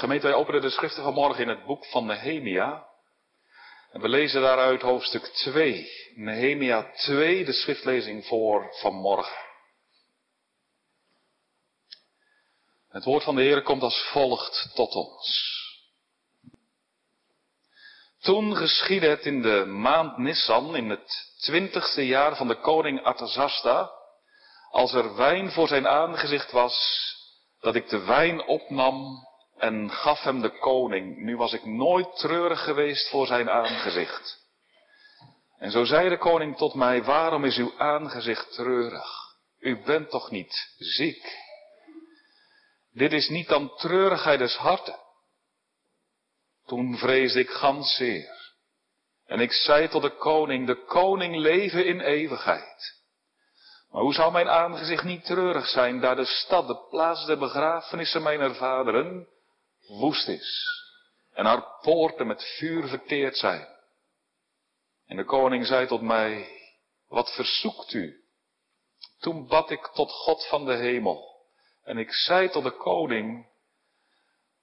Gemeente, wij openen de schriften van morgen in het boek van Nehemia. En we lezen daaruit hoofdstuk 2. Nehemia 2, de schriftlezing voor vanmorgen. Het woord van de Heer komt als volgt tot ons. Toen geschiedde het in de maand Nissan, in het twintigste jaar van de koning Artasasta, als er wijn voor zijn aangezicht was, dat ik de wijn opnam en gaf hem de koning. Nu was ik nooit treurig geweest voor zijn aangezicht. En zo zei de koning tot mij, waarom is uw aangezicht treurig? U bent toch niet ziek? Dit is niet dan treurigheid des harten. Toen vreesde ik gans zeer. En ik zei tot de koning, de koning leven in eeuwigheid. Maar hoe zou mijn aangezicht niet treurig zijn, daar de stad, de plaats der begrafenissen mijner vaderen, woest is. En haar poorten met vuur verteerd zijn. En de koning zei tot mij, wat verzoekt u? Toen bad ik tot God van de hemel. En ik zei tot de koning,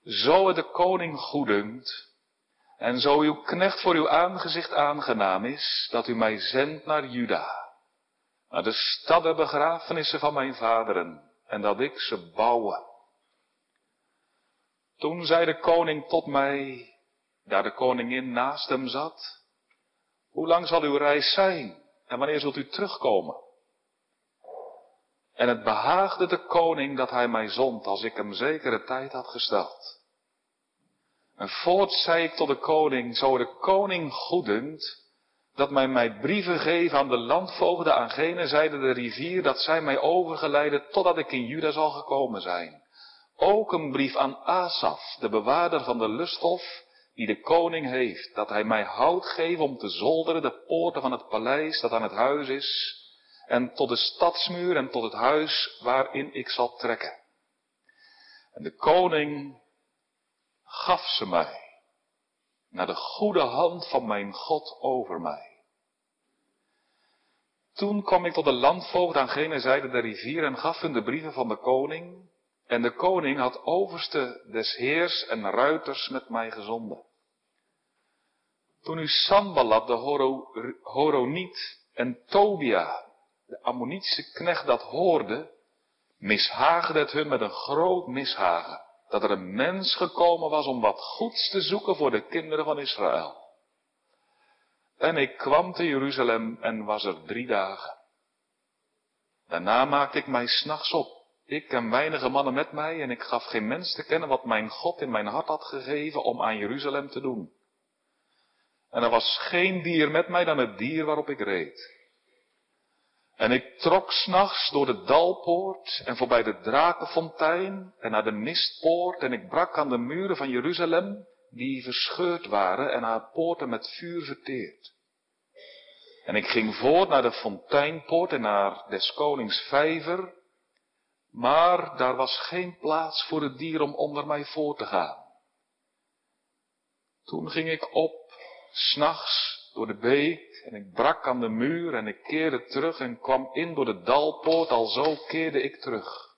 zo het de koning goedunkt, en zo uw knecht voor uw aangezicht aangenaam is, dat u mij zendt naar Juda, naar de stad begrafenissen van mijn vaderen, en dat ik ze bouwen. Toen zei de koning tot mij, daar de koningin naast hem zat, hoe lang zal uw reis zijn en wanneer zult u terugkomen? En het behaagde de koning dat hij mij zond als ik hem zekere tijd had gesteld. En voort zei ik tot de koning, zo de koning goedend, dat mij mij brieven geven aan de landvoogden aan gene zijde de rivier, dat zij mij overgeleiden totdat ik in Juda zal gekomen zijn. Ook een brief aan Asaf, de bewaarder van de lusthof, die de koning heeft, dat hij mij hout geeft om te zolderen de poorten van het paleis dat aan het huis is, en tot de stadsmuur en tot het huis waarin ik zal trekken. En de koning gaf ze mij, naar de goede hand van mijn God over mij. Toen kwam ik tot de landvoogd aan gene zijde der rivier en gaf hun de brieven van de koning, en de koning had overste des heers en ruiters met mij gezonden. Toen u Sanballat de Horo, Horoniet en Tobia, de Ammonitische knecht, dat hoorde, mishaagde het hun met een groot mishagen, dat er een mens gekomen was om wat goeds te zoeken voor de kinderen van Israël. En ik kwam te Jeruzalem en was er drie dagen. Daarna maakte ik mij s'nachts op ik en weinige mannen met mij, en ik gaf geen mens te kennen wat mijn God in mijn hart had gegeven om aan Jeruzalem te doen. En er was geen dier met mij dan het dier waarop ik reed. En ik trok s'nachts door de dalpoort en voorbij de drakenfontein en naar de mistpoort en ik brak aan de muren van Jeruzalem, die verscheurd waren en haar poorten met vuur verteerd. En ik ging voort naar de fonteinpoort en naar des konings vijver maar daar was geen plaats voor het dier om onder mij voor te gaan. Toen ging ik op, s'nachts, door de beek, en ik brak aan de muur, en ik keerde terug en kwam in door de dalpoort, alzo keerde ik terug.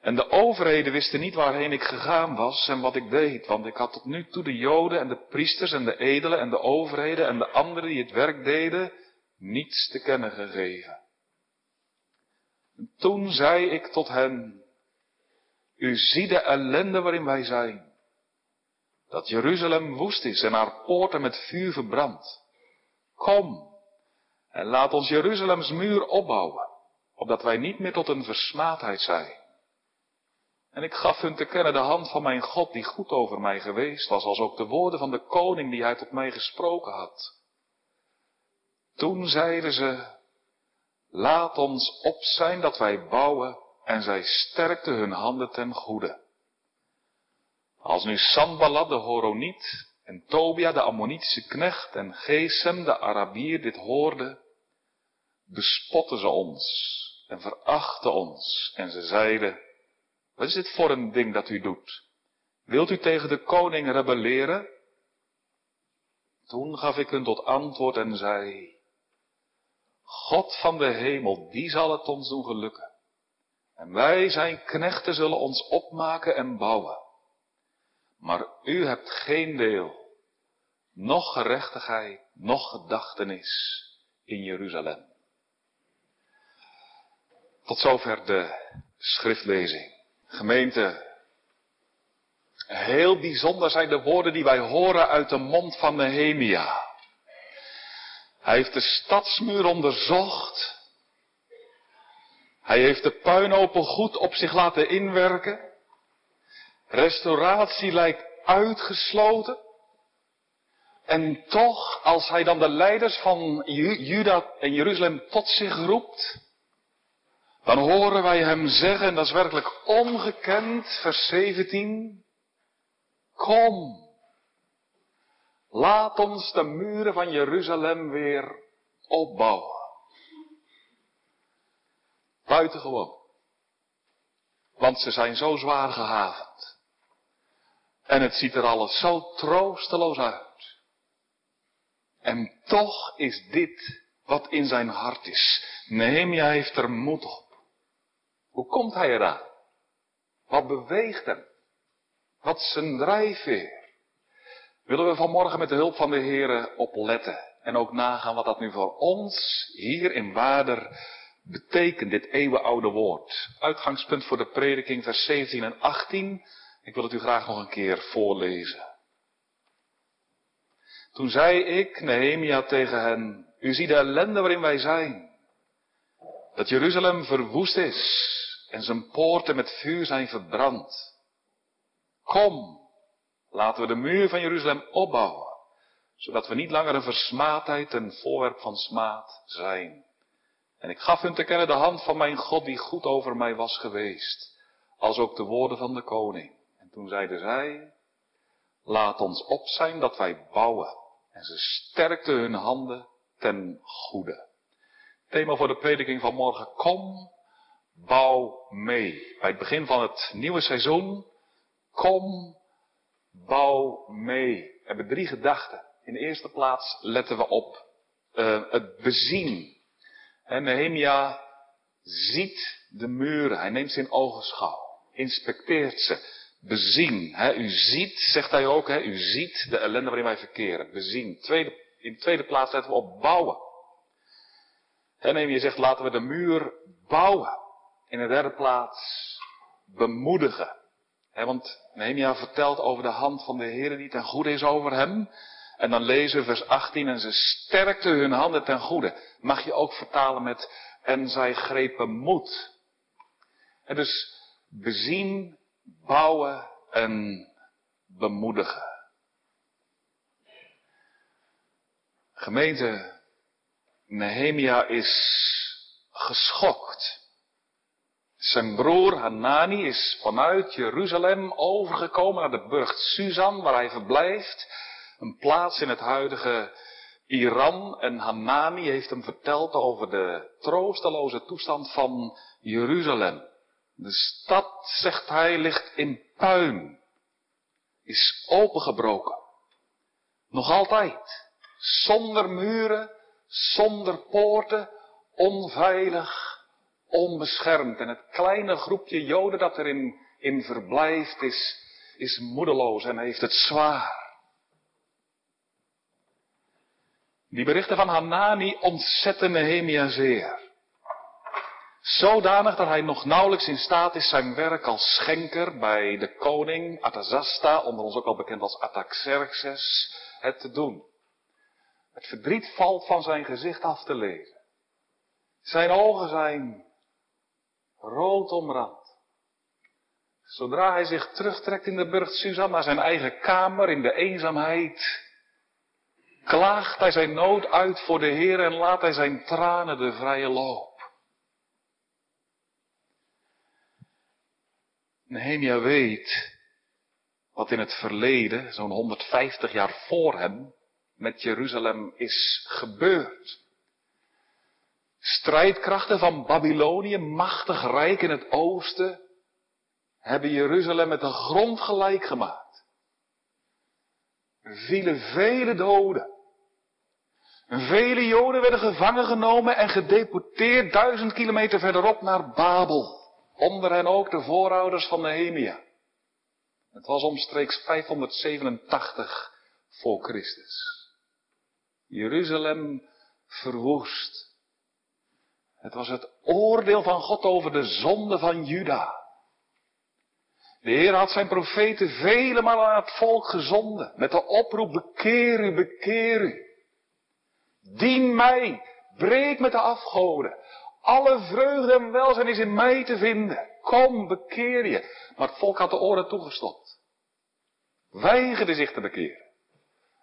En de overheden wisten niet waarheen ik gegaan was en wat ik deed, want ik had tot nu toe de joden en de priesters en de edelen en de overheden en de anderen die het werk deden, niets te kennen gegeven. Toen zei ik tot hen, u ziet de ellende waarin wij zijn. Dat Jeruzalem woest is en haar poorten met vuur verbrandt. Kom en laat ons Jeruzalems muur opbouwen, opdat wij niet meer tot een versmaadheid zijn. En ik gaf hun te kennen de hand van mijn God die goed over mij geweest was, als ook de woorden van de koning die hij tot mij gesproken had. Toen zeiden ze, Laat ons op zijn dat wij bouwen en zij sterkte hun handen ten goede. Als nu Sanballat de Horoniet en Tobia de Ammonitische knecht en Gesem de Arabier dit hoorden, bespotten ze ons en verachten ons en ze zeiden, wat is dit voor een ding dat u doet? Wilt u tegen de koning rebelleren? Toen gaf ik hun tot antwoord en zei, God van de hemel, die zal het ons doen gelukken. En wij, zijn knechten, zullen ons opmaken en bouwen. maar u hebt geen deel, noch gerechtigheid, noch gedachtenis in Jeruzalem. Tot zover de schriftlezing. Gemeente, heel bijzonder zijn de woorden die wij horen uit de mond van Nehemia. Hij heeft de stadsmuur onderzocht. Hij heeft de puinopen goed op zich laten inwerken. Restauratie lijkt uitgesloten. En toch, als hij dan de leiders van Juda en Jeruzalem tot zich roept, dan horen wij hem zeggen, en dat is werkelijk ongekend, vers 17, kom, laat ons de muren van Jeruzalem weer opbouwen. Buitengewoon. Want ze zijn zo zwaar gehavend. En het ziet er alles zo troosteloos uit. En toch is dit wat in zijn hart is. Nehemia heeft er moed op. Hoe komt hij eraan? Wat beweegt hem? Wat zijn drijfveer? Willen we vanmorgen met de hulp van de Heer opletten en ook nagaan wat dat nu voor ons hier in Waarder betekent, dit eeuwenoude woord. Uitgangspunt voor de prediking, vers 17 en 18. Ik wil het u graag nog een keer voorlezen. Toen zei ik, Nehemia, tegen hen, u ziet de ellende waarin wij zijn. Dat Jeruzalem verwoest is en zijn poorten met vuur zijn verbrand. Kom, laten we de muur van Jeruzalem opbouwen, zodat we niet langer een versmaadheid, een voorwerp van smaad zijn. En ik gaf hun te kennen de hand van mijn God die goed over mij was geweest, als ook de woorden van de koning. En toen zeiden zij, laat ons op zijn dat wij bouwen. En ze sterkten hun handen ten goede. Thema voor de prediking van morgen, kom, bouw mee. Bij het begin van het nieuwe seizoen, kom, bouw mee. We hebben drie gedachten. In de eerste plaats letten we op uh, het bezien. En Nehemia ziet de muren. Hij neemt ze in ogenschouw. Inspecteert ze. Bezien. Hè. U ziet, zegt hij ook, hè, u ziet de ellende waarin wij verkeren. Bezien. Tweede, in de tweede plaats letten we op bouwen. En Nehemia zegt, laten we de muur bouwen. In de derde plaats bemoedigen. Want Nehemia vertelt over de hand van de Heer die ten goede is over hem. En dan lezen vers 18 en ze sterkten hun handen ten goede. Mag je ook vertalen met en zij grepen moed. En dus bezien, bouwen en bemoedigen. Gemeente, Nehemia is geschokt. Zijn broer Hanani is vanuit Jeruzalem overgekomen naar de burcht Susan, waar hij verblijft. Een plaats in het huidige Iran. En Hanani heeft hem verteld over de troosteloze toestand van Jeruzalem. De stad, zegt hij, ligt in puin. Is opengebroken. Nog altijd. Zonder muren, zonder poorten, onveilig onbeschermd. En het kleine groepje Joden dat erin in verblijft is, is moedeloos en heeft het zwaar. Die berichten van Hanani ontzetten Nehemia zeer. Zodanig dat hij nog nauwelijks in staat is zijn werk als schenker bij de koning Atazasta, onder ons ook al bekend als Ataxerxes, het te doen. Het verdriet valt van zijn gezicht af te lezen. Zijn ogen zijn rood omrand. Zodra hij zich terugtrekt in de burcht naar zijn eigen kamer in de eenzaamheid, klaagt hij zijn nood uit voor de Heer en laat hij zijn tranen de vrije loop. Nehemia weet wat in het verleden, zo'n 150 jaar voor hem, met Jeruzalem is gebeurd. Strijdkrachten van Babylonië, machtig rijk in het oosten, hebben Jeruzalem met de grond gelijk gemaakt. Er vielen vele doden. Vele Joden werden gevangen genomen en gedeporteerd duizend kilometer verderop naar Babel. Onder hen ook de voorouders van Nehemia. Het was omstreeks 587 voor Christus. Jeruzalem verwoest. Het was het oordeel van God over de zonde van Juda. De Heer had zijn profeten vele malen aan het volk gezonden. Met de oproep, bekeer u, bekeer u. Dien mij, breek met de afgoden. Alle vreugde en welzijn is in mij te vinden. Kom, bekeer je. Maar het volk had de oren toegestopt. Weigerde zich te bekeren.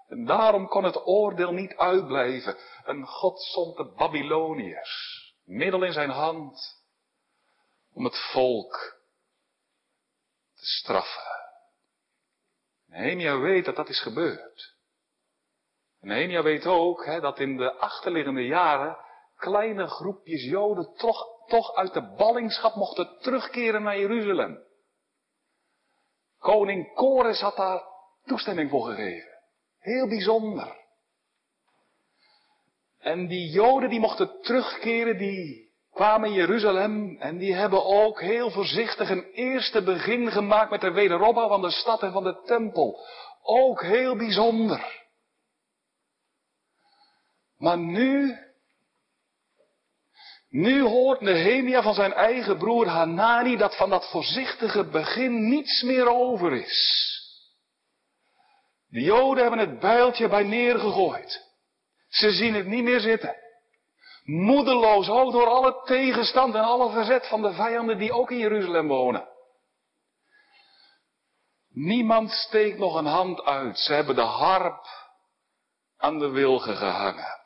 En daarom kon het oordeel niet uitblijven. Een God zond de Babyloniërs. Middel in zijn hand. Om het volk te straffen. Nehemia weet dat dat is gebeurd. Nehemia weet ook hè, dat in de achterliggende jaren kleine groepjes Joden toch, toch uit de ballingschap mochten terugkeren naar Jeruzalem. Koning Kores had daar toestemming voor gegeven. Heel bijzonder. En die Joden die mochten terugkeren, die kwamen in Jeruzalem en die hebben ook heel voorzichtig een eerste begin gemaakt met de wederopbouw van de stad en van de tempel. Ook heel bijzonder. Maar nu, nu hoort Nehemia van zijn eigen broer Hanani dat van dat voorzichtige begin niets meer over is. De Joden hebben het bijltje bij neergegooid. Ze zien het niet meer zitten. Moedeloos, ook door alle tegenstand en alle verzet van de vijanden die ook in Jeruzalem wonen. Niemand steekt nog een hand uit. Ze hebben de harp aan de wilgen gehangen.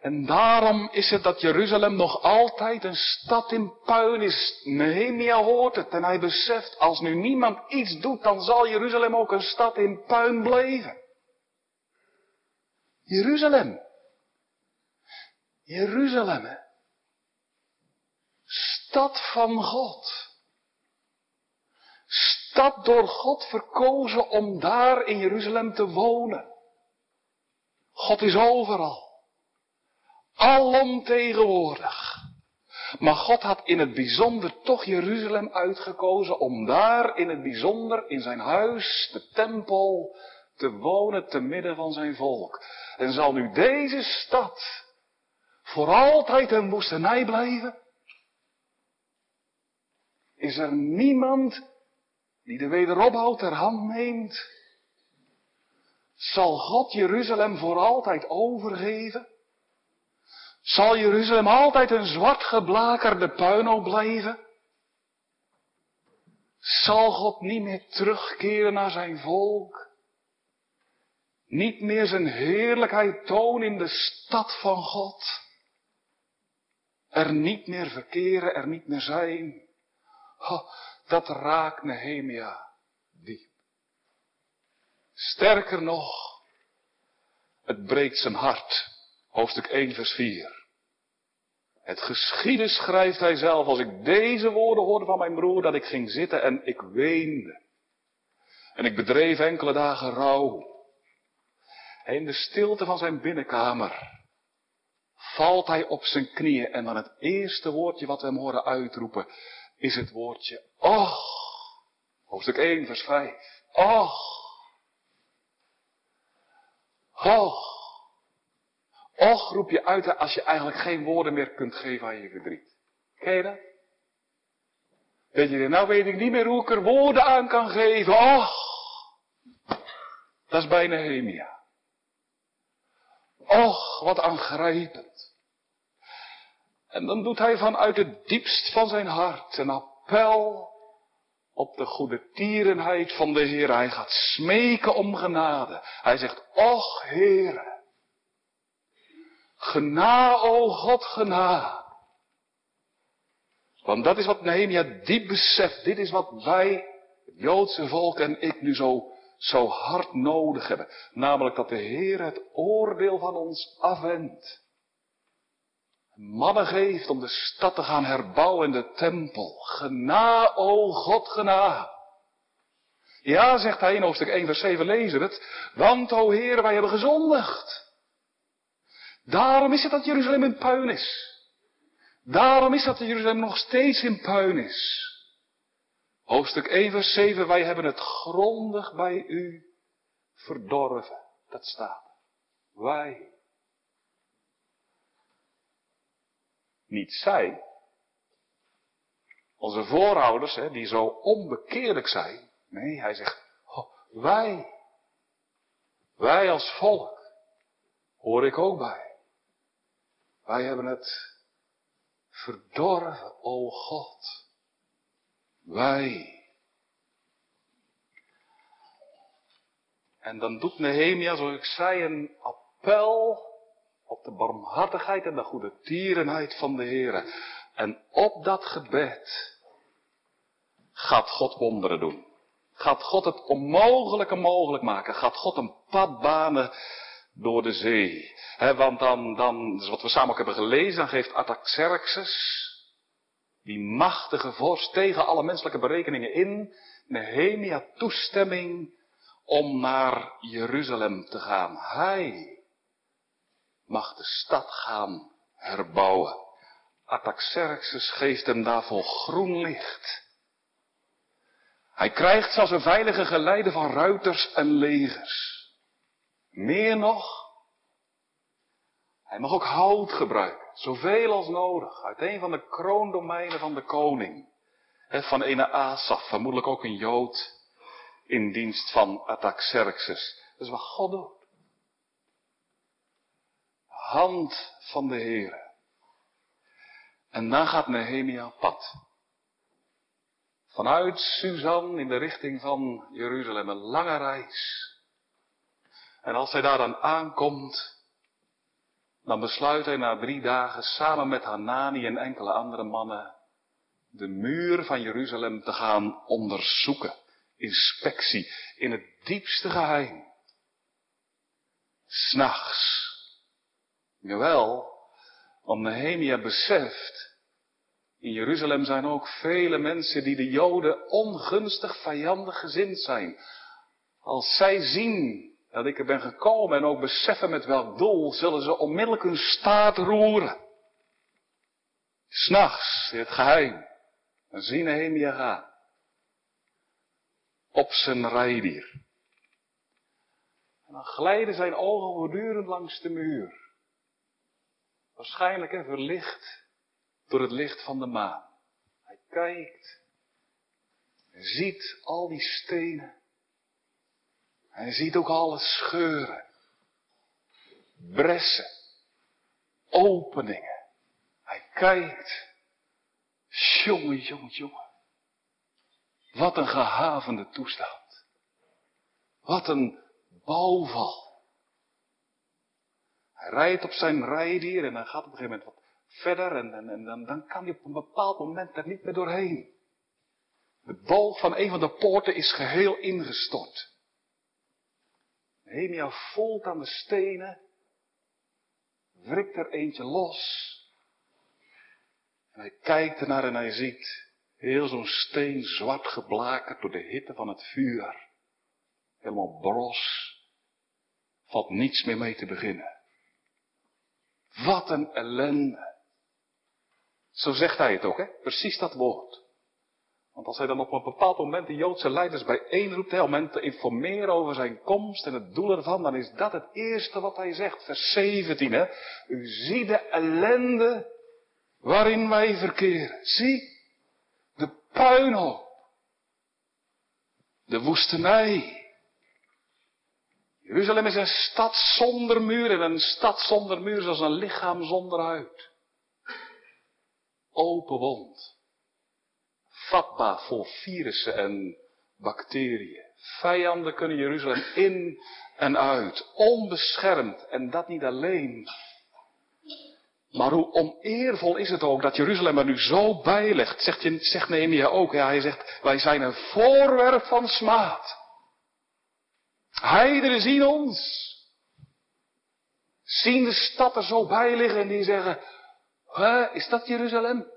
En daarom is het dat Jeruzalem nog altijd een stad in puin is. Nehemia hoort het en hij beseft, als nu niemand iets doet, dan zal Jeruzalem ook een stad in puin blijven. Jeruzalem. Jeruzalem? Stad van God. Stad door God verkozen om daar in Jeruzalem te wonen. God is overal. Alomtegenwoordig. Maar God had in het bijzonder toch Jeruzalem uitgekozen om daar in het bijzonder in zijn huis, de tempel, te wonen te midden van zijn volk. En zal nu deze stad voor altijd een woestenij blijven? Is er niemand die de wederopbouw ter hand neemt? Zal God Jeruzalem voor altijd overgeven? Zal Jeruzalem altijd een zwart geblakerde puinhoop blijven? Zal God niet meer terugkeren naar zijn volk? Niet meer zijn heerlijkheid tonen in de stad van God? Er niet meer verkeren, er niet meer zijn? Oh, dat raakt Nehemia diep. Sterker nog, het breekt zijn hart. Hoofdstuk 1, vers 4. Het geschieden schrijft hij zelf, als ik deze woorden hoorde van mijn broer, dat ik ging zitten en ik weende. En ik bedreef enkele dagen rouw. In de stilte van zijn binnenkamer valt hij op zijn knieën en dan het eerste woordje wat we hem horen uitroepen is het woordje Och. Hoofdstuk 1, vers 5. Och. Och. Och roep je uit als je eigenlijk geen woorden meer kunt geven aan je verdriet. Ken je dat? Weet je, nou weet ik niet meer hoe ik er woorden aan kan geven. Och! Dat is bij Nehemia. Och, wat aangrijpend. En dan doet hij vanuit het diepst van zijn hart een appel op de goede tierenheid van de Heer. Hij gaat smeken om genade. Hij zegt, och Heere, Gena, o God, gena. Want dat is wat Nehemia diep beseft. Dit is wat wij, het Joodse volk en ik nu zo, zo hard nodig hebben. Namelijk dat de Heer het oordeel van ons afwendt. Mannen geeft om de stad te gaan herbouwen in de tempel. Gena, o God, gena. Ja, zegt hij in hoofdstuk 1 vers 7, lezen het. Want, o Heer, wij hebben gezondigd. Daarom is het dat Jeruzalem in puin is. Daarom is dat Jeruzalem nog steeds in puin is. Hoofdstuk 1 vers 7, wij hebben het grondig bij u verdorven. Dat staat. Wij. Niet zij. Onze voorouders, hè, die zo onbekeerlijk zijn. Nee, hij zegt, oh, wij. Wij als volk. Hoor ik ook bij. Wij hebben het verdorven, o God. Wij. En dan doet Nehemia, zoals ik zei, een appel op de barmhartigheid en de goede tierenheid van de Heer. En op dat gebed gaat God wonderen doen. Gaat God het onmogelijke mogelijk maken. Gaat God een pad banen door de zee. want dan, dan, wat we samen ook hebben gelezen, dan geeft Artaxerxes, die machtige vorst tegen alle menselijke berekeningen in, Nehemia toestemming om naar Jeruzalem te gaan. Hij mag de stad gaan herbouwen. Artaxerxes geeft hem daarvoor groen licht. Hij krijgt zelfs een veilige geleide van ruiters en legers. Meer nog, hij mag ook hout gebruiken, zoveel als nodig, uit een van de kroondomeinen van de koning. Van ene Asaf, vermoedelijk ook een Jood, in dienst van Artaxerxes. Dat is wat God doet. Hand van de Heere. En dan gaat Nehemia pad. Vanuit Suzan in de richting van Jeruzalem, een lange reis. En als hij daar dan aankomt, dan besluit hij na drie dagen samen met Hanani en enkele andere mannen de muur van Jeruzalem te gaan onderzoeken. Inspectie in het diepste geheim. S'nachts. Jawel, want Nehemia beseft, in Jeruzalem zijn ook vele mensen die de Joden ongunstig vijandig gezind zijn. Als zij zien dat ik er ben gekomen en ook beseffen met welk doel, zullen ze onmiddellijk hun staart roeren. S'nachts, in het geheim, dan zien Nehemia gaan. Op zijn rijdier. En dan glijden zijn ogen voortdurend langs de muur. Waarschijnlijk even verlicht door het licht van de maan. Hij kijkt, en ziet al die stenen. Hij ziet ook alle scheuren, bressen, openingen. Hij kijkt. Jongen, jongen, jongen. Wat een gehavende toestand. Wat een bouwval. Hij rijdt op zijn rijdier en dan gaat op een gegeven moment wat verder en, en, dan, dan kan hij op een bepaald moment er niet meer doorheen. De boog van een van de poorten is geheel ingestort. Nehemia voelt aan de stenen, wrikt er eentje los. En hij kijkt ernaar en hij ziet heel zo'n steen zwart geblakerd door de hitte van het vuur. Helemaal bros. Valt niets meer mee te beginnen. Wat een ellende. Zo zegt hij het ook, hè? Precies dat woord. Want als hij dan op een bepaald moment de Joodse leiders bijeenroept, hè, om hen te informeren over zijn komst en het doel ervan, dan is dat het eerste wat hij zegt. Vers 17, hè. U ziet de ellende waarin wij verkeren. Zie, de puinhoop. De woestenij. Jeruzalem is een stad zonder muur en een stad zonder muur is als een lichaam zonder huid. Open wond vatbaar voor virussen en bacteriën. Vijanden kunnen Jeruzalem in en uit, onbeschermd. En dat niet alleen. Maar hoe oneervol is het ook dat Jeruzalem er nu zo bij ligt, zegt, zegt Nehemia ook. Ja, hij zegt, wij zijn een voorwerp van smaad. Heideren zien ons. Zien de stad er zo bij liggen en die zeggen, is dat Jeruzalem?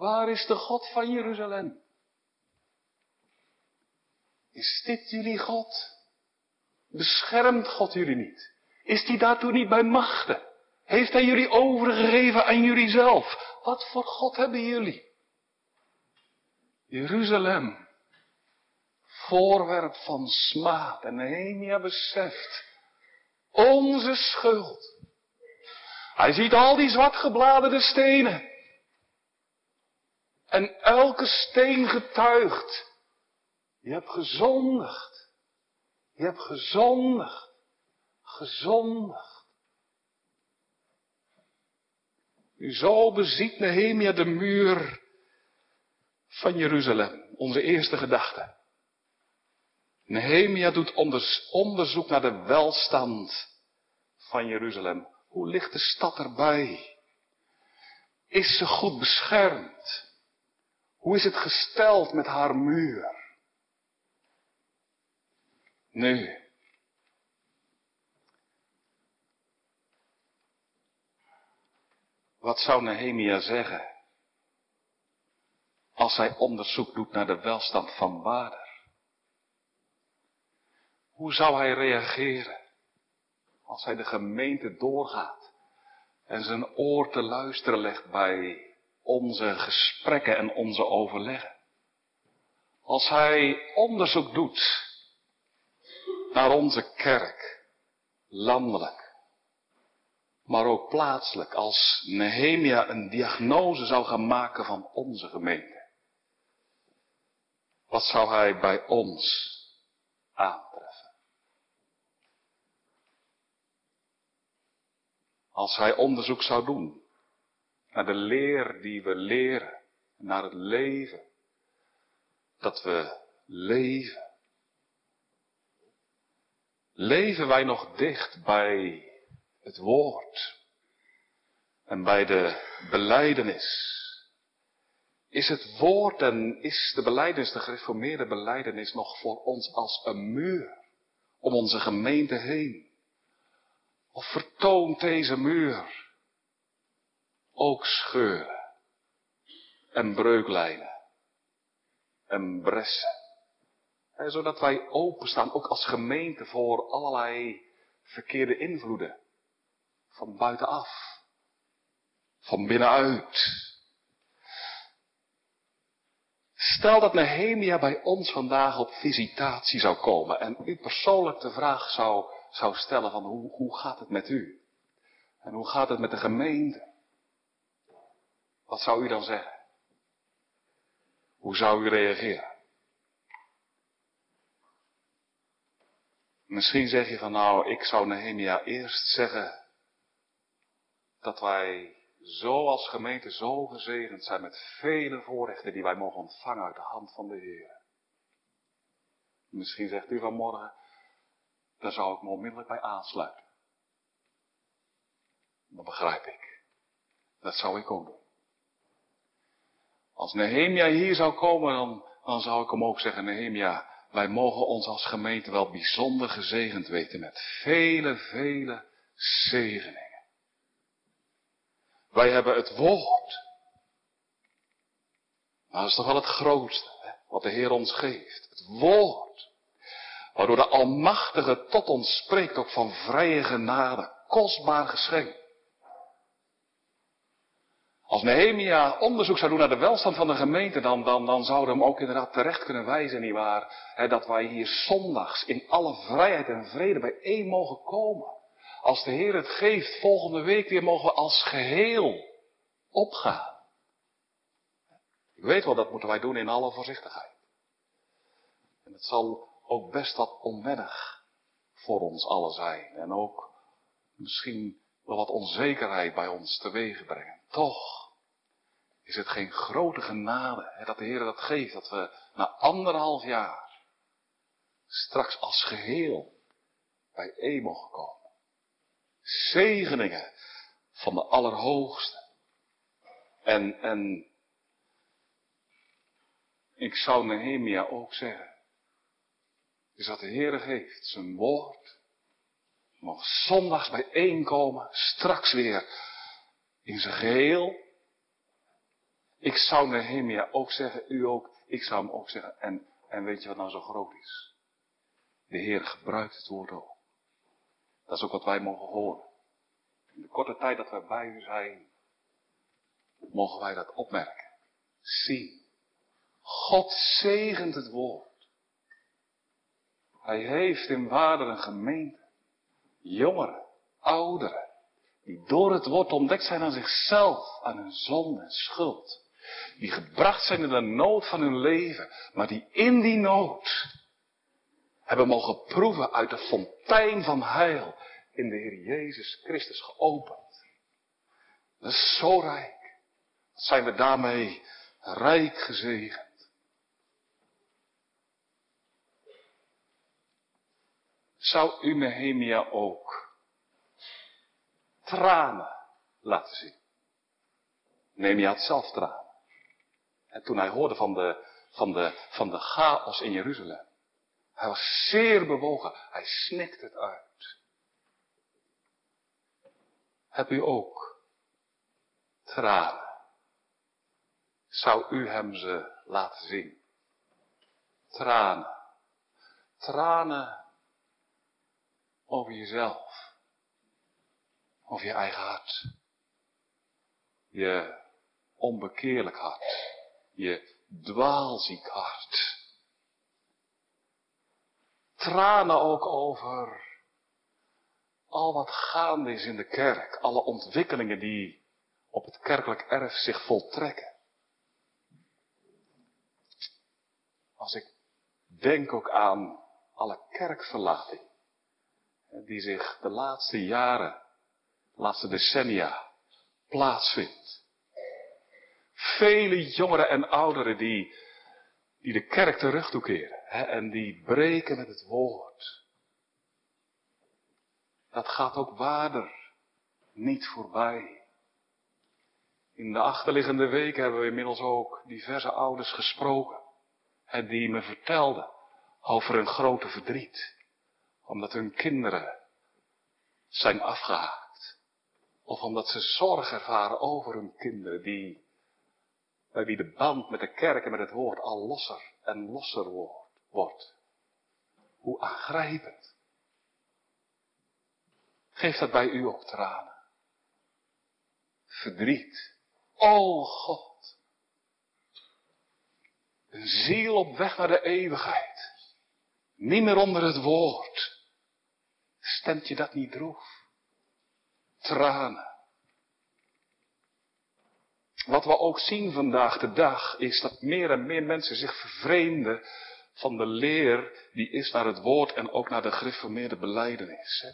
Waar is de God van Jeruzalem? Is dit jullie God? Beschermt God jullie niet? Is die daartoe niet bij machten? Heeft hij jullie overgegeven aan jullie zelf? Wat voor God hebben jullie? Jeruzalem, voorwerp van smaad. En Nehemia beseft onze schuld. Hij ziet al die zwart gebladerde stenen. En elke steen getuigt. Je hebt gezondigd. Je hebt gezondigd. Gezondigd. Nu zo beziet Nehemia de muur van Jeruzalem. Onze eerste gedachte. Nehemia doet onderzoek naar de welstand van Jeruzalem. Hoe ligt de stad erbij? Is ze goed beschermd? Hoe is het gesteld met haar muur? Nu. Wat zou Nehemia zeggen als hij onderzoek doet naar de welstand van Wader? Hoe zou hij reageren als hij de gemeente doorgaat en zijn oor te luisteren legt bij onze gesprekken en onze overleggen? Als hij onderzoek doet naar onze kerk, landelijk, maar ook plaatselijk, als Nehemia een diagnose zou gaan maken van onze gemeente. Wat zou hij bij ons aantreffen? Als hij onderzoek zou doen naar de leer die we leren, naar het leven dat we leven. Leven wij nog dicht bij het woord en bij de beleidenis? Is het woord en is de beleidenis, de gereformeerde beleidenis, nog voor ons als een muur om onze gemeente heen? Of vertoont deze muur ook scheuren en breuklijnen en bressen? zodat wij openstaan, ook als gemeente, voor allerlei verkeerde invloeden. Van buitenaf. Van binnenuit. Stel dat Nehemia bij ons vandaag op visitatie zou komen en u persoonlijk de vraag zou, zou stellen van hoe, hoe gaat het met u? En hoe gaat het met de gemeente? Wat zou u dan zeggen? Hoe zou u reageren? Misschien zeg je van nou, ik zou Nehemia eerst zeggen dat wij zo als gemeente zo gezegend zijn met vele voorrechten die wij mogen ontvangen uit de hand van de Heer. Misschien zegt u vanmorgen, daar zou ik me onmiddellijk bij aansluiten. Dat begrijp ik. Dat zou ik ook doen. Als Nehemia hier zou komen, dan, dan zou ik hem ook zeggen, Nehemia, wij mogen ons als gemeente wel bijzonder gezegend weten met vele, vele zegeningen. Wij hebben het woord. Dat is toch wel het grootste, hè, wat de Heer ons geeft. Het woord. Waardoor de Almachtige tot ons spreekt, ook van vrije genade. Kostbaar geschenk. Als Nehemia onderzoek zou doen naar de welstand van de gemeente, dan, dan, dan zouden we hem ook inderdaad terecht kunnen wijzen, nietwaar? Hè, dat wij hier zondags in alle vrijheid en vrede bijeen mogen komen. Als de Heer het geeft, volgende week weer mogen we als geheel opgaan. Ik weet wel, dat moeten wij doen in alle voorzichtigheid. En het zal ook best wat onwennig voor ons allen zijn. En ook misschien wel wat onzekerheid bij ons teweeg brengen. Toch is het geen grote genade hè, dat de Heer dat geeft, dat we na anderhalf jaar straks als geheel bij een mogen komen. Zegeningen van de Allerhoogste. En, en ik zou Nehemia ook zeggen, is dat de Heer geeft, zijn woord, nog zondags bijeenkomen, straks weer in zijn geheel. Ik zou Nehemia ook zeggen, u ook, ik zou hem ook zeggen, en, en weet je wat nou zo groot is? De Heer gebruikt het woord ook. Dat is ook wat wij mogen horen. In de korte tijd dat we bij u zijn, mogen wij dat opmerken, zien, God zegent het woord. Hij heeft in waarde een gemeente. Jongeren, ouderen. Die door het woord ontdekt zijn aan zichzelf, aan hun zonde en schuld. Die gebracht zijn in de nood van hun leven. Maar die in die nood hebben mogen proeven uit de fontein van heil in de Heer Jezus Christus geopend. Dat is zo rijk. Wat zijn we daarmee rijk gezegend. Zou u Nehemia ook tranen laten zien? Nehemia had zelf tranen. En toen hij hoorde van de, van de, van de chaos in Jeruzalem. Hij was zeer bewogen. Hij snikt het uit. Heb u ook tranen? Zou u hem ze laten zien? Tranen. Tranen over jezelf. Over je eigen hart. Je onbekeerlijk hart. Je dwaalziek hart. Tranen ook over al wat gaande is in de kerk. Alle ontwikkelingen die op het kerkelijk erf zich voltrekken. Als ik denk ook aan alle kerkverlating die zich de laatste jaren, de laatste decennia plaatsvindt. Vele jongeren en ouderen die, die de kerk terug toekeren hè, en die breken met het woord. Dat gaat ook waarder niet voorbij. In de achterliggende weken hebben we inmiddels ook diverse ouders gesproken. En die me vertelden over hun grote verdriet omdat hun kinderen zijn afgehaakt. Of omdat ze zorg ervaren over hun kinderen die, bij wie de band met de kerk en met het woord al losser en losser wordt. Hoe aangrijpend. Geeft dat bij u ook tranen? Verdriet. O God. Een ziel op weg naar de eeuwigheid. Niet meer onder het woord. Stemt je dat niet droef? Tranen. Wat we ook zien vandaag de dag is dat meer en meer mensen zich vervreemden van de leer die is naar het woord en ook naar de gereformeerde beleidenis.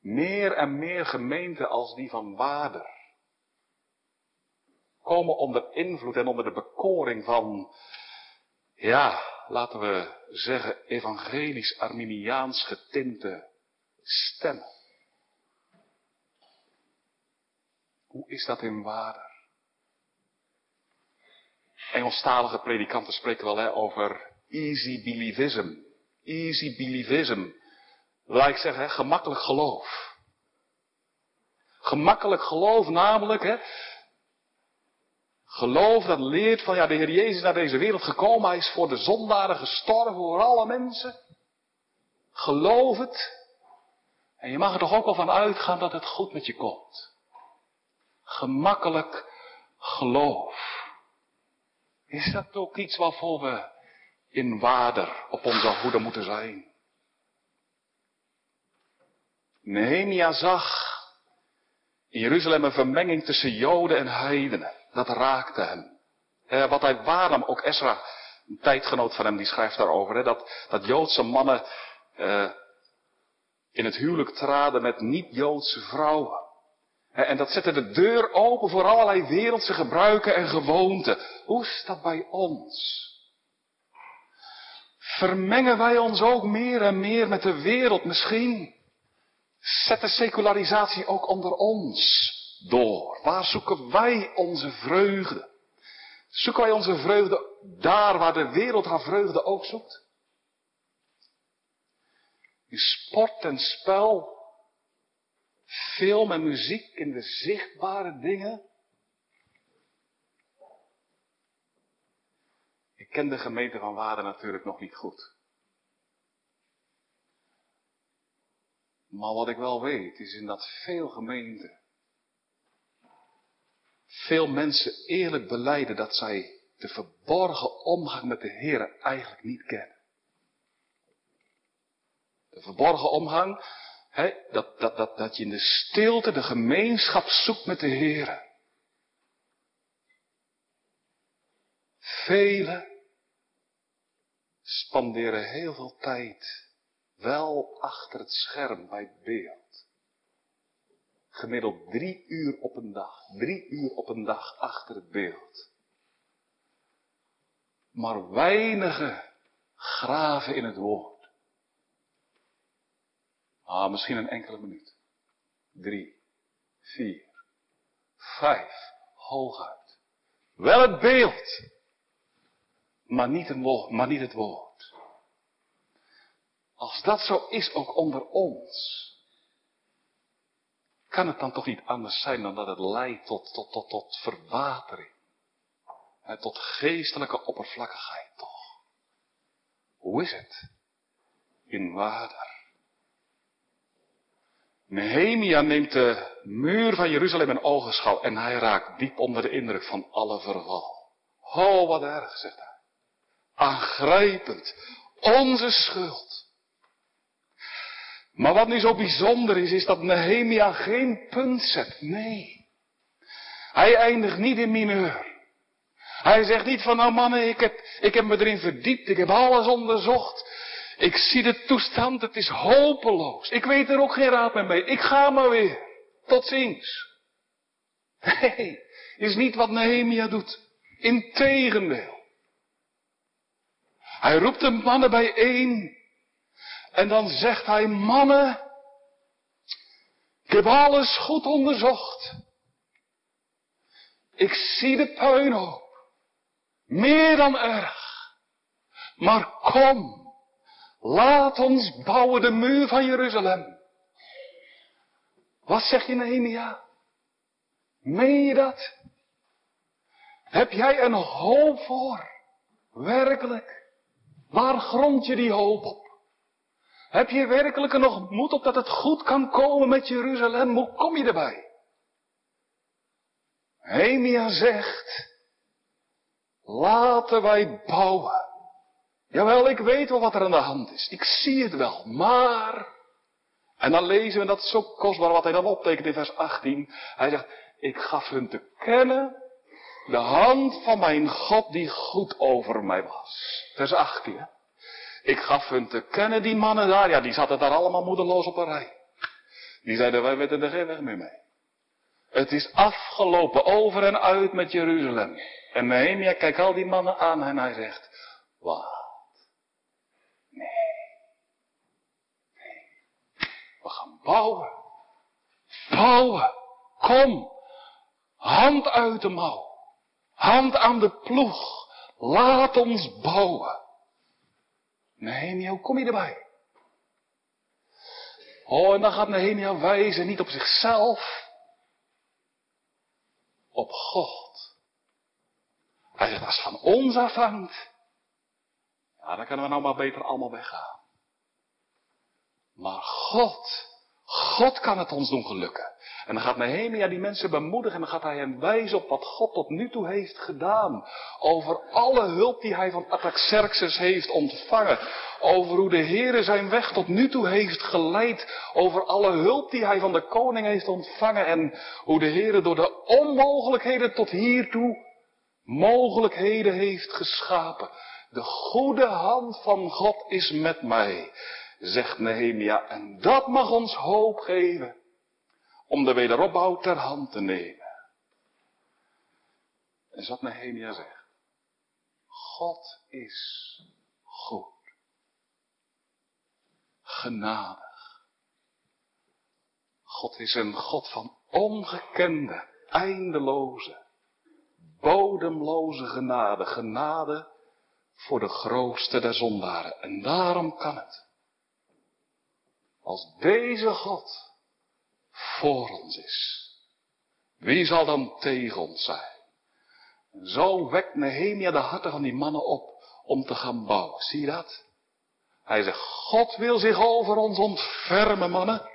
Meer en meer gemeenten als die van Wader komen onder invloed en onder de bekoring van, ja, laten we zeggen, evangelisch-arminiaans getinte stemmen. Hoe is dat in waarde? Engelstalige predikanten spreken wel hè, over easy believism. Easy believism. Laat ik zeggen, hè, gemakkelijk geloof. Gemakkelijk geloof namelijk, hè, Geloof dat leert van ja, de Heer Jezus is naar deze wereld gekomen. Hij is voor de zondaren gestorven, voor alle mensen. Geloof het. En je mag er toch ook wel van uitgaan dat het goed met je komt. Gemakkelijk geloof. Is dat ook iets waarvoor we in waarder op onze hoede moeten zijn? Nehemia zag in Jeruzalem een vermenging tussen Joden en heidenen. Dat raakte hem. wat hij waarnam, ook Ezra, een tijdgenoot van hem, die schrijft daarover, dat, dat Joodse mannen uh, in het huwelijk traden met niet-Joodse vrouwen. en dat zette de deur open voor allerlei wereldse gebruiken en gewoonten. Hoe is dat bij ons? Vermengen wij ons ook meer en meer met de wereld misschien? Zet de secularisatie ook onder ons door? Waar zoeken wij onze vreugde? Zoeken wij onze vreugde daar waar de wereld haar vreugde ook zoekt? In sport en spel, film en muziek, in de zichtbare dingen? Ik ken de gemeente van Waarden natuurlijk nog niet goed. Maar wat ik wel weet is in dat veel gemeenten veel mensen eerlijk beleiden dat zij de verborgen omgang met de Heer eigenlijk niet kennen. De verborgen omgang, dat, dat, dat, dat je in de stilte de gemeenschap zoekt met de Heer. Velen spanderen heel veel tijd wel achter het scherm bij het beeld. Gemiddeld drie uur op een dag, drie uur op een dag achter het beeld. Maar weinigen graven in het woord. Ah, misschien een enkele minuut. Drie, vier, vijf, hooguit. Wel het beeld, maar niet, woord, maar niet het woord. Als dat zo is ook onder ons, kan het dan toch niet anders zijn dan dat het leidt tot, tot, tot, tot verwatering. En tot geestelijke oppervlakkigheid toch. Hoe is het? In Wader. Nehemia neemt de muur van Jeruzalem in ogenschouw en hij raakt diep onder de indruk van alle verval. Oh, wat erg, zegt hij. Aangrijpend. Onze schuld. Maar wat nu zo bijzonder is, is dat Nehemia geen punt zet. Nee. Hij eindigt niet in mineur. Hij zegt niet van, nou mannen, ik heb, ik heb me erin verdiept, ik heb alles onderzocht. Ik zie de toestand, het is hopeloos. Ik weet er ook geen raad meer mee. Ik ga maar weer. Tot ziens. Nee, is niet wat Nehemia doet. Integendeel. Hij roept de mannen bijeen. En dan zegt hij, mannen, ik heb alles goed onderzocht. Ik zie de puinhoop. Meer dan erg. Maar kom, laat ons bouwen de muur van Jeruzalem. Wat zeg je Nehemia? Meen je dat? Heb jij een hoop voor? Werkelijk? Waar grond je die hoop op? Heb je werkelijk er nog moed op dat het goed kan komen met Jeruzalem? Hoe kom je erbij? Nehemia zegt, Laten wij bouwen. Jawel, ik weet wel wat er aan de hand is. Ik zie het wel. Maar. En dan lezen we dat zo kostbaar wat hij dan optekent in vers 18. Hij zegt, ik gaf hun te kennen de hand van mijn God die goed over mij was. Vers 18. Ik gaf hun te kennen, die mannen daar, ja, die zaten daar allemaal moedeloos op een rij. Die zeiden, wij weten er geen weg meer mee. Het is afgelopen over en uit met Jeruzalem. En Nehemia kijkt al die mannen aan en hij zegt, wat? Nee. Nee. We gaan bouwen. Bouwen. Kom. Hand uit de mouw. Hand aan de ploeg. Laat ons bouwen. Nehemia, hoe kom je erbij? Oh, en dan gaat Nehemia wijzen niet op zichzelf, op God. Hij zegt, als het van ons afhangt, ja, dan kunnen we nou maar beter allemaal weggaan. Maar God, God kan het ons doen gelukken. En dan gaat Nehemia die mensen bemoedigen en dan gaat hij hen wijzen op wat God tot nu toe heeft gedaan. Over alle hulp die hij van Ataxerxes heeft ontvangen. Over hoe de Heere zijn weg tot nu toe heeft geleid. Over alle hulp die hij van de koning heeft ontvangen. En hoe de Heere door de onmogelijkheden tot hiertoe mogelijkheden heeft geschapen. De goede hand van God is met mij, zegt Nehemia. En dat mag ons hoop geven om de wederopbouw ter hand te nemen. En wat Nehemia zegt. God is goed. Genadig. God is een God van ongekende, eindeloze, bodemloze genade. Genade voor de grootste der zondaren. En daarom kan het. Als deze God voor ons is, wie zal dan tegen ons zijn? Zo wekt Nehemia de harten van die mannen op om te gaan bouwen. Zie je dat? Hij zegt, God wil zich over ons ontfermen, mannen.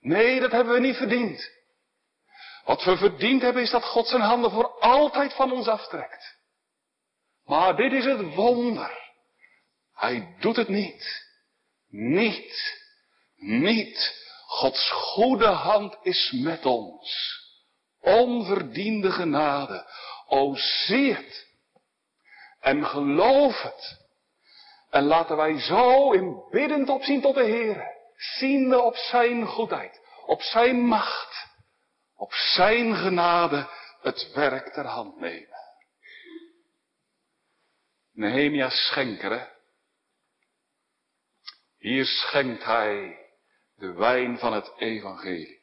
Nee, dat hebben we niet verdiend. Wat we verdiend hebben is dat God zijn handen voor altijd van ons aftrekt. Maar dit is het wonder. Hij doet het niet. Niet. Niet. Gods goede hand is met ons. Onverdiende genade. O zie het. En geloof het. En laten wij zo in biddend opzien tot de Heer. Ziende op zijn goedheid. Op zijn macht. Op zijn genade het werk ter hand nemen. Nehemia schenker, hè? Hier schenkt hij de wijn van het evangelie.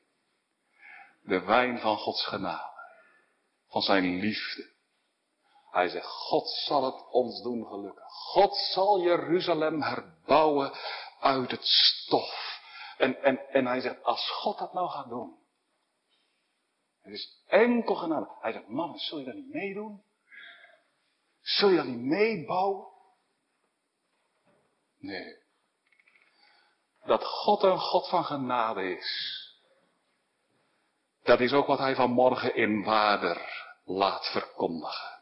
De wijn van Gods genade. Van zijn liefde. Hij zegt, God zal het ons doen gelukken. God zal Jeruzalem herbouwen uit het stof. En, en, en hij zegt, als God dat nou gaat doen. Het is enkel genade. Hij zegt, mannen, zul je dat niet meedoen? Zul je dat niet meebouwen? Nee. Dat God een God van genade is. Dat is ook wat hij vanmorgen in Waarder laat verkondigen.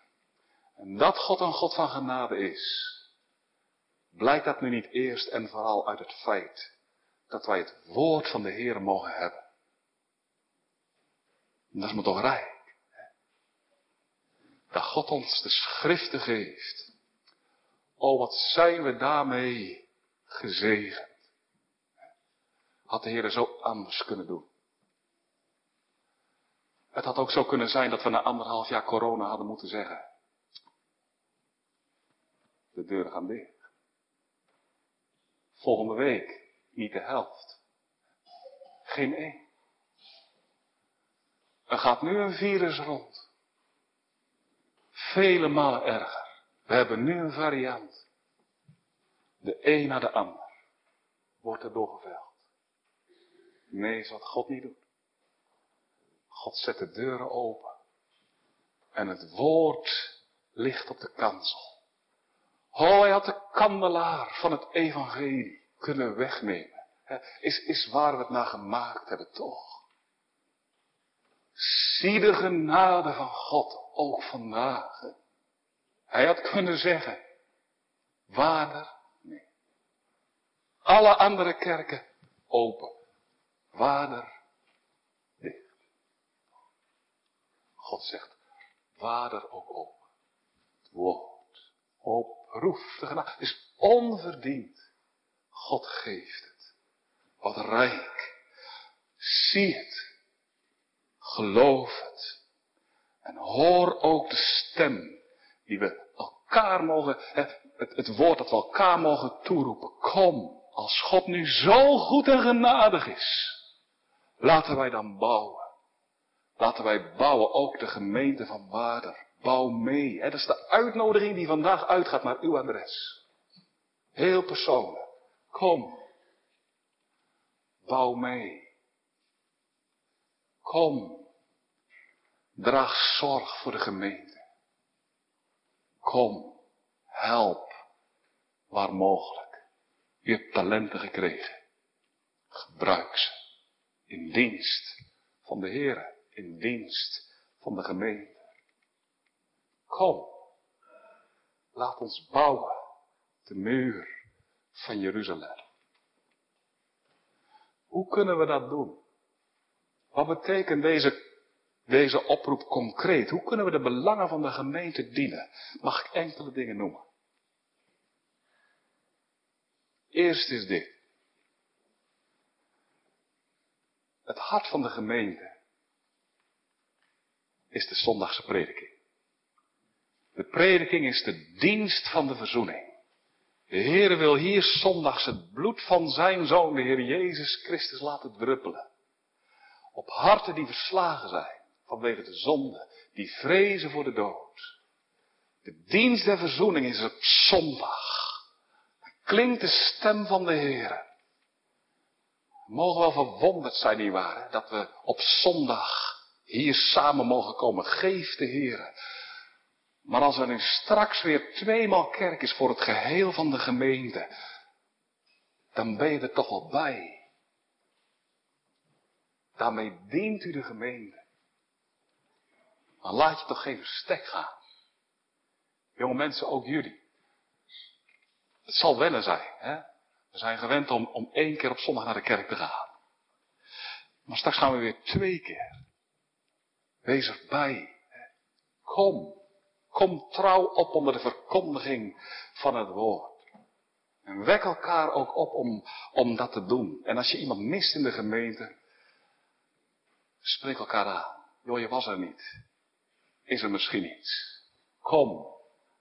En dat God een God van genade is. Blijkt dat nu niet eerst en vooral uit het feit dat wij het woord van de Heer mogen hebben. dat is me toch rijk dat God ons de schriften geeft. Oh, wat zijn we daarmee gezegend. Had de Heer er zo anders kunnen doen. Het had ook zo kunnen zijn dat we na anderhalf jaar corona hadden moeten zeggen. De deuren gaan dicht. Volgende week niet de helft. Geen één. Er gaat nu een virus rond. Vele malen erger. We hebben nu een variant. De een na de ander wordt er doorgeveld. Nee, is wat God niet doet. God zet de deuren open. En het woord ligt op de kansel. Oh, hij had de kandelaar van het evangelie kunnen wegnemen. Is, is waar we het naar gemaakt hebben, toch? Zie de genade van God ook vandaag. Hij had kunnen zeggen, vader, nee. Alle andere kerken open. Vader, dicht. God zegt, vader ook open. Het woord. Oproeft de genade. Is onverdiend. God geeft het. Wat rijk. Zie het. Geloof het. En hoor ook de stem die we elkaar mogen, het, het woord dat we elkaar mogen toeroepen. Kom, als God nu zo goed en genadig is, laten wij dan bouwen. Laten wij bouwen ook de gemeente van Waarder. Bouw mee. Dat is de uitnodiging die vandaag uitgaat naar uw adres. Heel persoonlijk. Kom. Bouw mee. Kom. Draag zorg voor de gemeente. Kom, help, waar mogelijk. U hebt talenten gekregen. Gebruik ze. In dienst van de Heer, in dienst van de gemeente. Kom, laat ons bouwen de muur van Jeruzalem. Hoe kunnen we dat doen? Wat betekent deze deze oproep concreet? Hoe kunnen we de belangen van de gemeente dienen? Mag ik enkele dingen noemen? Eerst is dit. Het hart van de gemeente is de zondagse prediking. De prediking is de dienst van de verzoening. De Heer wil hier zondags het bloed van zijn zoon, de Heer Jezus Christus, laten druppelen. Op harten die verslagen zijn vanwege de zonde, die vrezen voor de dood. De dienst der verzoening is op zondag. Klinkt de stem van de Heer. Mogen wel verwonderd zijn, nietwaar, dat we op zondag hier samen mogen komen. Geef de Heer. Maar als er nu straks weer tweemaal kerk is voor het geheel van de gemeente, dan ben je er toch wel bij. Daarmee dient u de gemeente. Dan laat je toch geen verstek gaan. Jonge mensen, ook jullie. Het zal wennen zijn. Hè? We zijn gewend om, om één keer op zondag naar de kerk te gaan. Maar straks gaan we weer twee keer. Wees erbij. Kom. Kom trouw op onder de verkondiging van het woord. En wek elkaar ook op om, om dat te doen. En als je iemand mist in de gemeente, spreek elkaar aan. Joh, je was er niet. Is er misschien iets? Kom,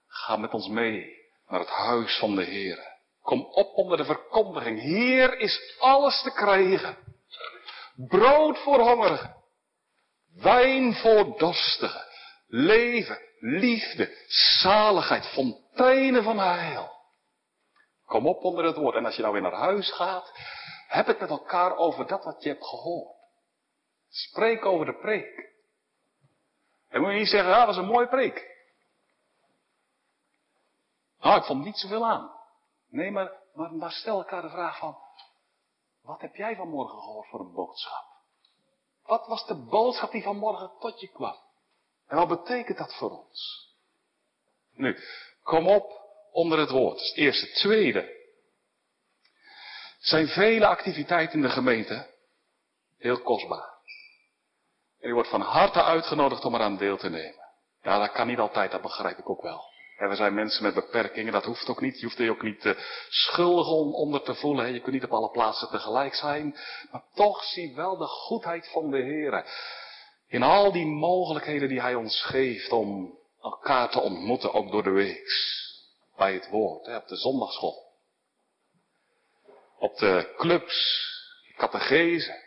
ga met ons mee naar het huis van de Heer. Kom op onder de verkondiging. Hier is alles te krijgen. Brood voor hongerigen. Wijn voor dorstigen. Leven, liefde, zaligheid, fonteinen van heil. Kom op onder het woord. En als je nou weer naar huis gaat, heb het met elkaar over dat wat je hebt gehoord. Spreek over de preek. En moet je niet zeggen, ah, dat was een mooie preek. Nou, ik vond niet zoveel aan. Nee, maar, maar, maar stel elkaar de vraag van, wat heb jij vanmorgen gehoord voor een boodschap? Wat was de boodschap die vanmorgen tot je kwam? En wat betekent dat voor ons? Nu, kom op onder het woord. Dat het eerste. Tweede. Zijn vele activiteiten in de gemeente heel kostbaar. En u wordt van harte uitgenodigd om eraan deel te nemen. Ja, dat kan niet altijd, dat begrijp ik ook wel. En we zijn mensen met beperkingen, dat hoeft ook niet. Je hoeft je ook niet uh, schuldig onder te voelen. Je kunt niet op alle plaatsen tegelijk zijn. Maar toch zie wel de goedheid van de Heer. In al die mogelijkheden die Hij ons geeft om elkaar te ontmoeten, ook door de weeks. Bij het woord, op de zondagschool. Op de clubs, de catechese,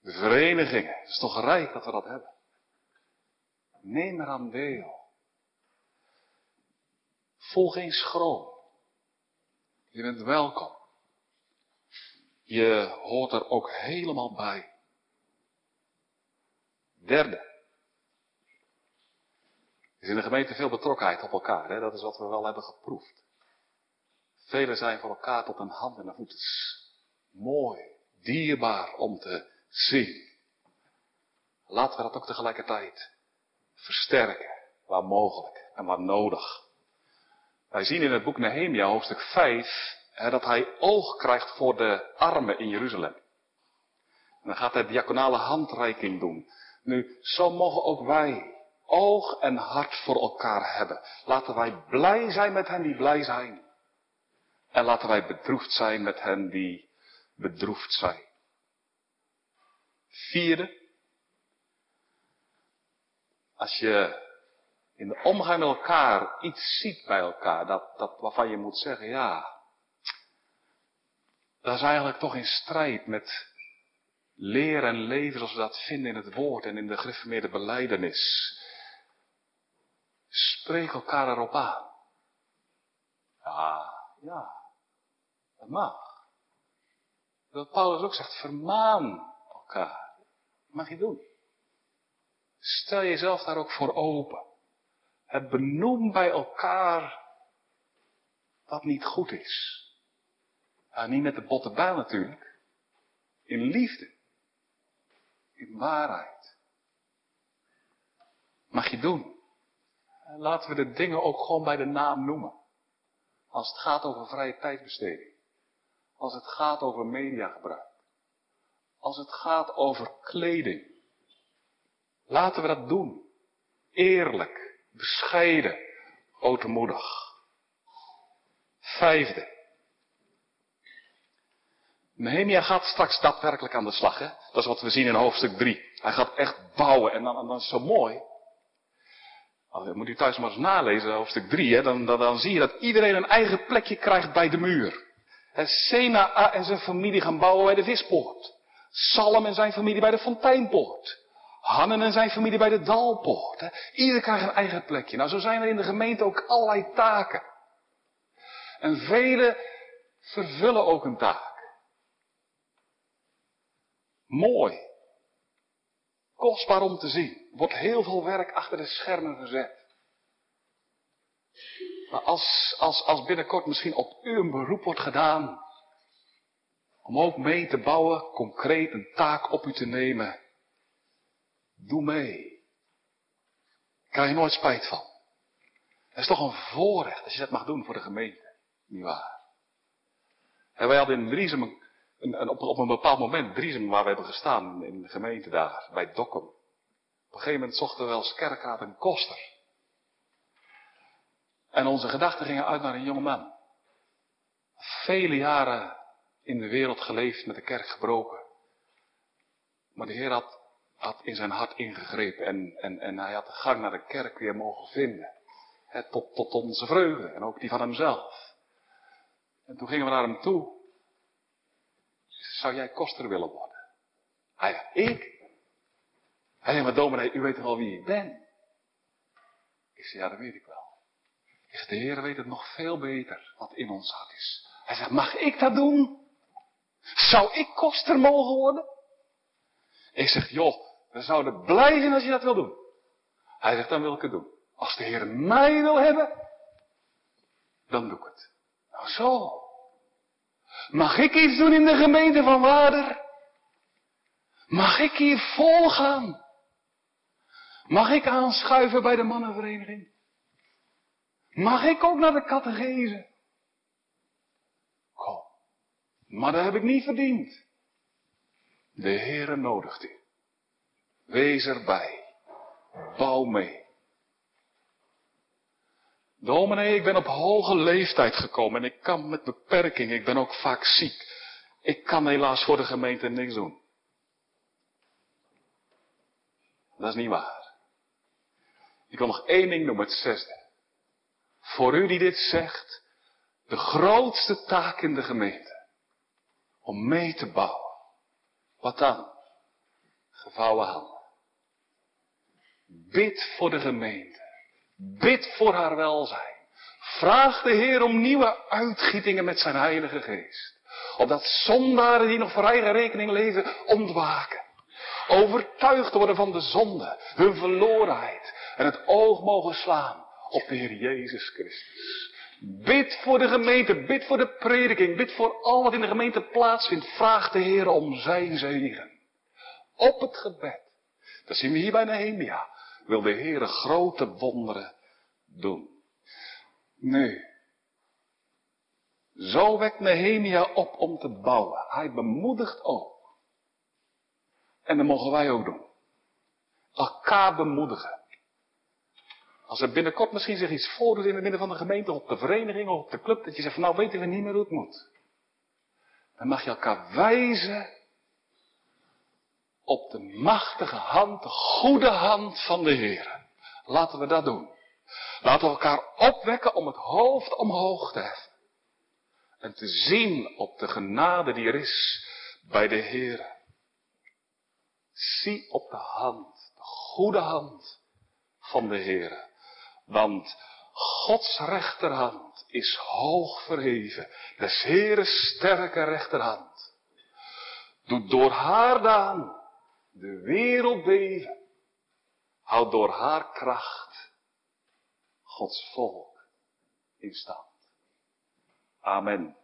de verenigingen. Het is toch rijk dat we dat hebben. Neem eraan deel. Voel geen schroom. Je bent welkom. Je hoort er ook helemaal bij. Derde. Er is in de gemeente veel betrokkenheid op elkaar. Hè? Dat is wat we wel hebben geproefd. Velen zijn voor elkaar tot een hand en een voet. mooi, dierbaar om te zien. Laten we dat ook tegelijkertijd versterken, waar mogelijk en waar nodig. Wij zien in het boek Nehemia, hoofdstuk 5, dat hij oog krijgt voor de armen in Jeruzalem. En dan gaat hij diaconale handreiking doen. Nu, zo mogen ook wij oog en hart voor elkaar hebben. Laten wij blij zijn met hen die blij zijn. En laten wij bedroefd zijn met hen die bedroefd zijn. Vierde. Als je in de omgang met elkaar iets ziet bij elkaar, dat, dat waarvan je moet zeggen, ja, dat is eigenlijk toch in strijd met leer en leven zoals we dat vinden in het woord en in de gereformeerde beleidenis. Spreek elkaar erop aan. Ja, ja, dat mag. Dat Paulus ook zegt, vermaan elkaar. Dat mag je doen. Stel jezelf daar ook voor open. Het benoem bij elkaar wat niet goed is. Ja, niet met de botte bijl natuurlijk. In liefde. In waarheid. Mag je doen. Laten we de dingen ook gewoon bij de naam noemen. Als het gaat over vrije tijdbesteding. Als het gaat over mediagebruik. Als het gaat over kleding. Laten we dat doen. Eerlijk, bescheiden, ootmoedig. Vijfde. Nehemia gaat straks daadwerkelijk aan de slag. Hè? Dat is wat we zien in hoofdstuk 3. Hij gaat echt bouwen. En dan, dan is het zo mooi. Oh, moet u thuis maar eens nalezen, hoofdstuk 3. Hè? Dan, dan, dan zie je dat iedereen een eigen plekje krijgt bij de muur. Sena en zijn familie gaan bouwen bij de vispoort. Salm en zijn familie bij de fonteinpoort. Hannen en zijn familie bij de dalpoort. Ieder krijgt een eigen plekje. Nou, zo zijn er in de gemeente ook allerlei taken. En velen vervullen ook een taak. Mooi. Kostbaar om te zien. Wordt heel veel werk achter de schermen gezet. Maar als, als, als binnenkort misschien op u een beroep wordt gedaan. Om ook mee te bouwen, concreet een taak op u te nemen. Doe mee. Krijg je nooit spijt van. Het is toch een voorrecht als je dat mag doen voor de gemeente. Niet waar? En wij hadden in Driesem, een, een, op, op, een bepaald moment, Driesem waar we hebben gestaan, in de gemeente daar, bij Dokkum. Op een gegeven moment zochten we eens kerkraad en koster. En onze gedachten gingen uit naar een jonge man. Vele jaren in de wereld geleefd, met de kerk gebroken. Maar de Heer had, had in zijn hart ingegrepen en, en, en hij had de gang naar de kerk weer mogen vinden. tot, tot onze vreugde en ook die van hemzelf. En toen gingen we naar hem toe. Zou jij koster willen worden? Hij zei, ik? Hij zei, maar dominee, u weet toch al wie ik ben? Ik zei, ja, dat weet ik wel. Ik zei, de Heer weet het nog veel beter wat in ons hart is. Hij zegt, mag ik dat doen? Zou ik koster mogen worden? Ik zeg, joh, we zouden blij zijn als je dat wil doen. Hij zegt, dan wil ik het doen. Als de Heer mij wil hebben, dan doe ik het. Nou zo. Mag ik iets doen in de gemeente van Waarder? Mag ik hier volgaan? Mag ik aanschuiven bij de mannenvereniging? Mag ik ook naar de catechese? Kom. Maar dat heb ik niet verdiend. De Heere nodigt u. Wees erbij. Bouw mee. Dominee, ik ben op hoge leeftijd gekomen en ik kan met beperking, ik ben ook vaak ziek. Ik kan helaas voor de gemeente niks doen. Dat is niet waar. Ik wil nog één ding noemen, het zesde. Voor u die dit zegt, de grootste taak in de gemeente. Om mee te bouwen. Wat dan? Gevouwen handen. Bid voor de gemeente. Bid voor haar welzijn. Vraag de Heer om nieuwe uitgietingen met zijn Heilige Geest. Opdat zondaren die nog voor eigen rekening leven ontwaken. Overtuigd worden van de zonde, hun verlorenheid en het oog mogen slaan op de Heer Jezus Christus. Bid voor de gemeente, bid voor de prediking, bid voor al wat in de gemeente plaatsvindt. Vraag de Heer om zijn zegen. Op het gebed. Dat zien we hier bij Nehemia. Wil de Heer grote wonderen doen. Nu. Zo wekt Nehemia op om te bouwen. Hij bemoedigt ook. En dat mogen wij ook doen. Elkaar bemoedigen. Als er binnenkort misschien zich iets voordoet in het midden van de gemeente, of op de vereniging, of op de club, dat je zegt van nou weten we niet meer hoe het moet. Dan mag je elkaar wijzen op de machtige hand, de goede hand van de Heer. Laten we dat doen. Laten we elkaar opwekken om het hoofd omhoog te heffen. En te zien op de genade die er is bij de Heer. Zie op de hand, de goede hand van de Heer. Want Gods rechterhand is hoog verheven. Des Heere sterke rechterhand. Doet door haar daan de wereld beven. Houdt door haar kracht Gods volk in stand. Amen.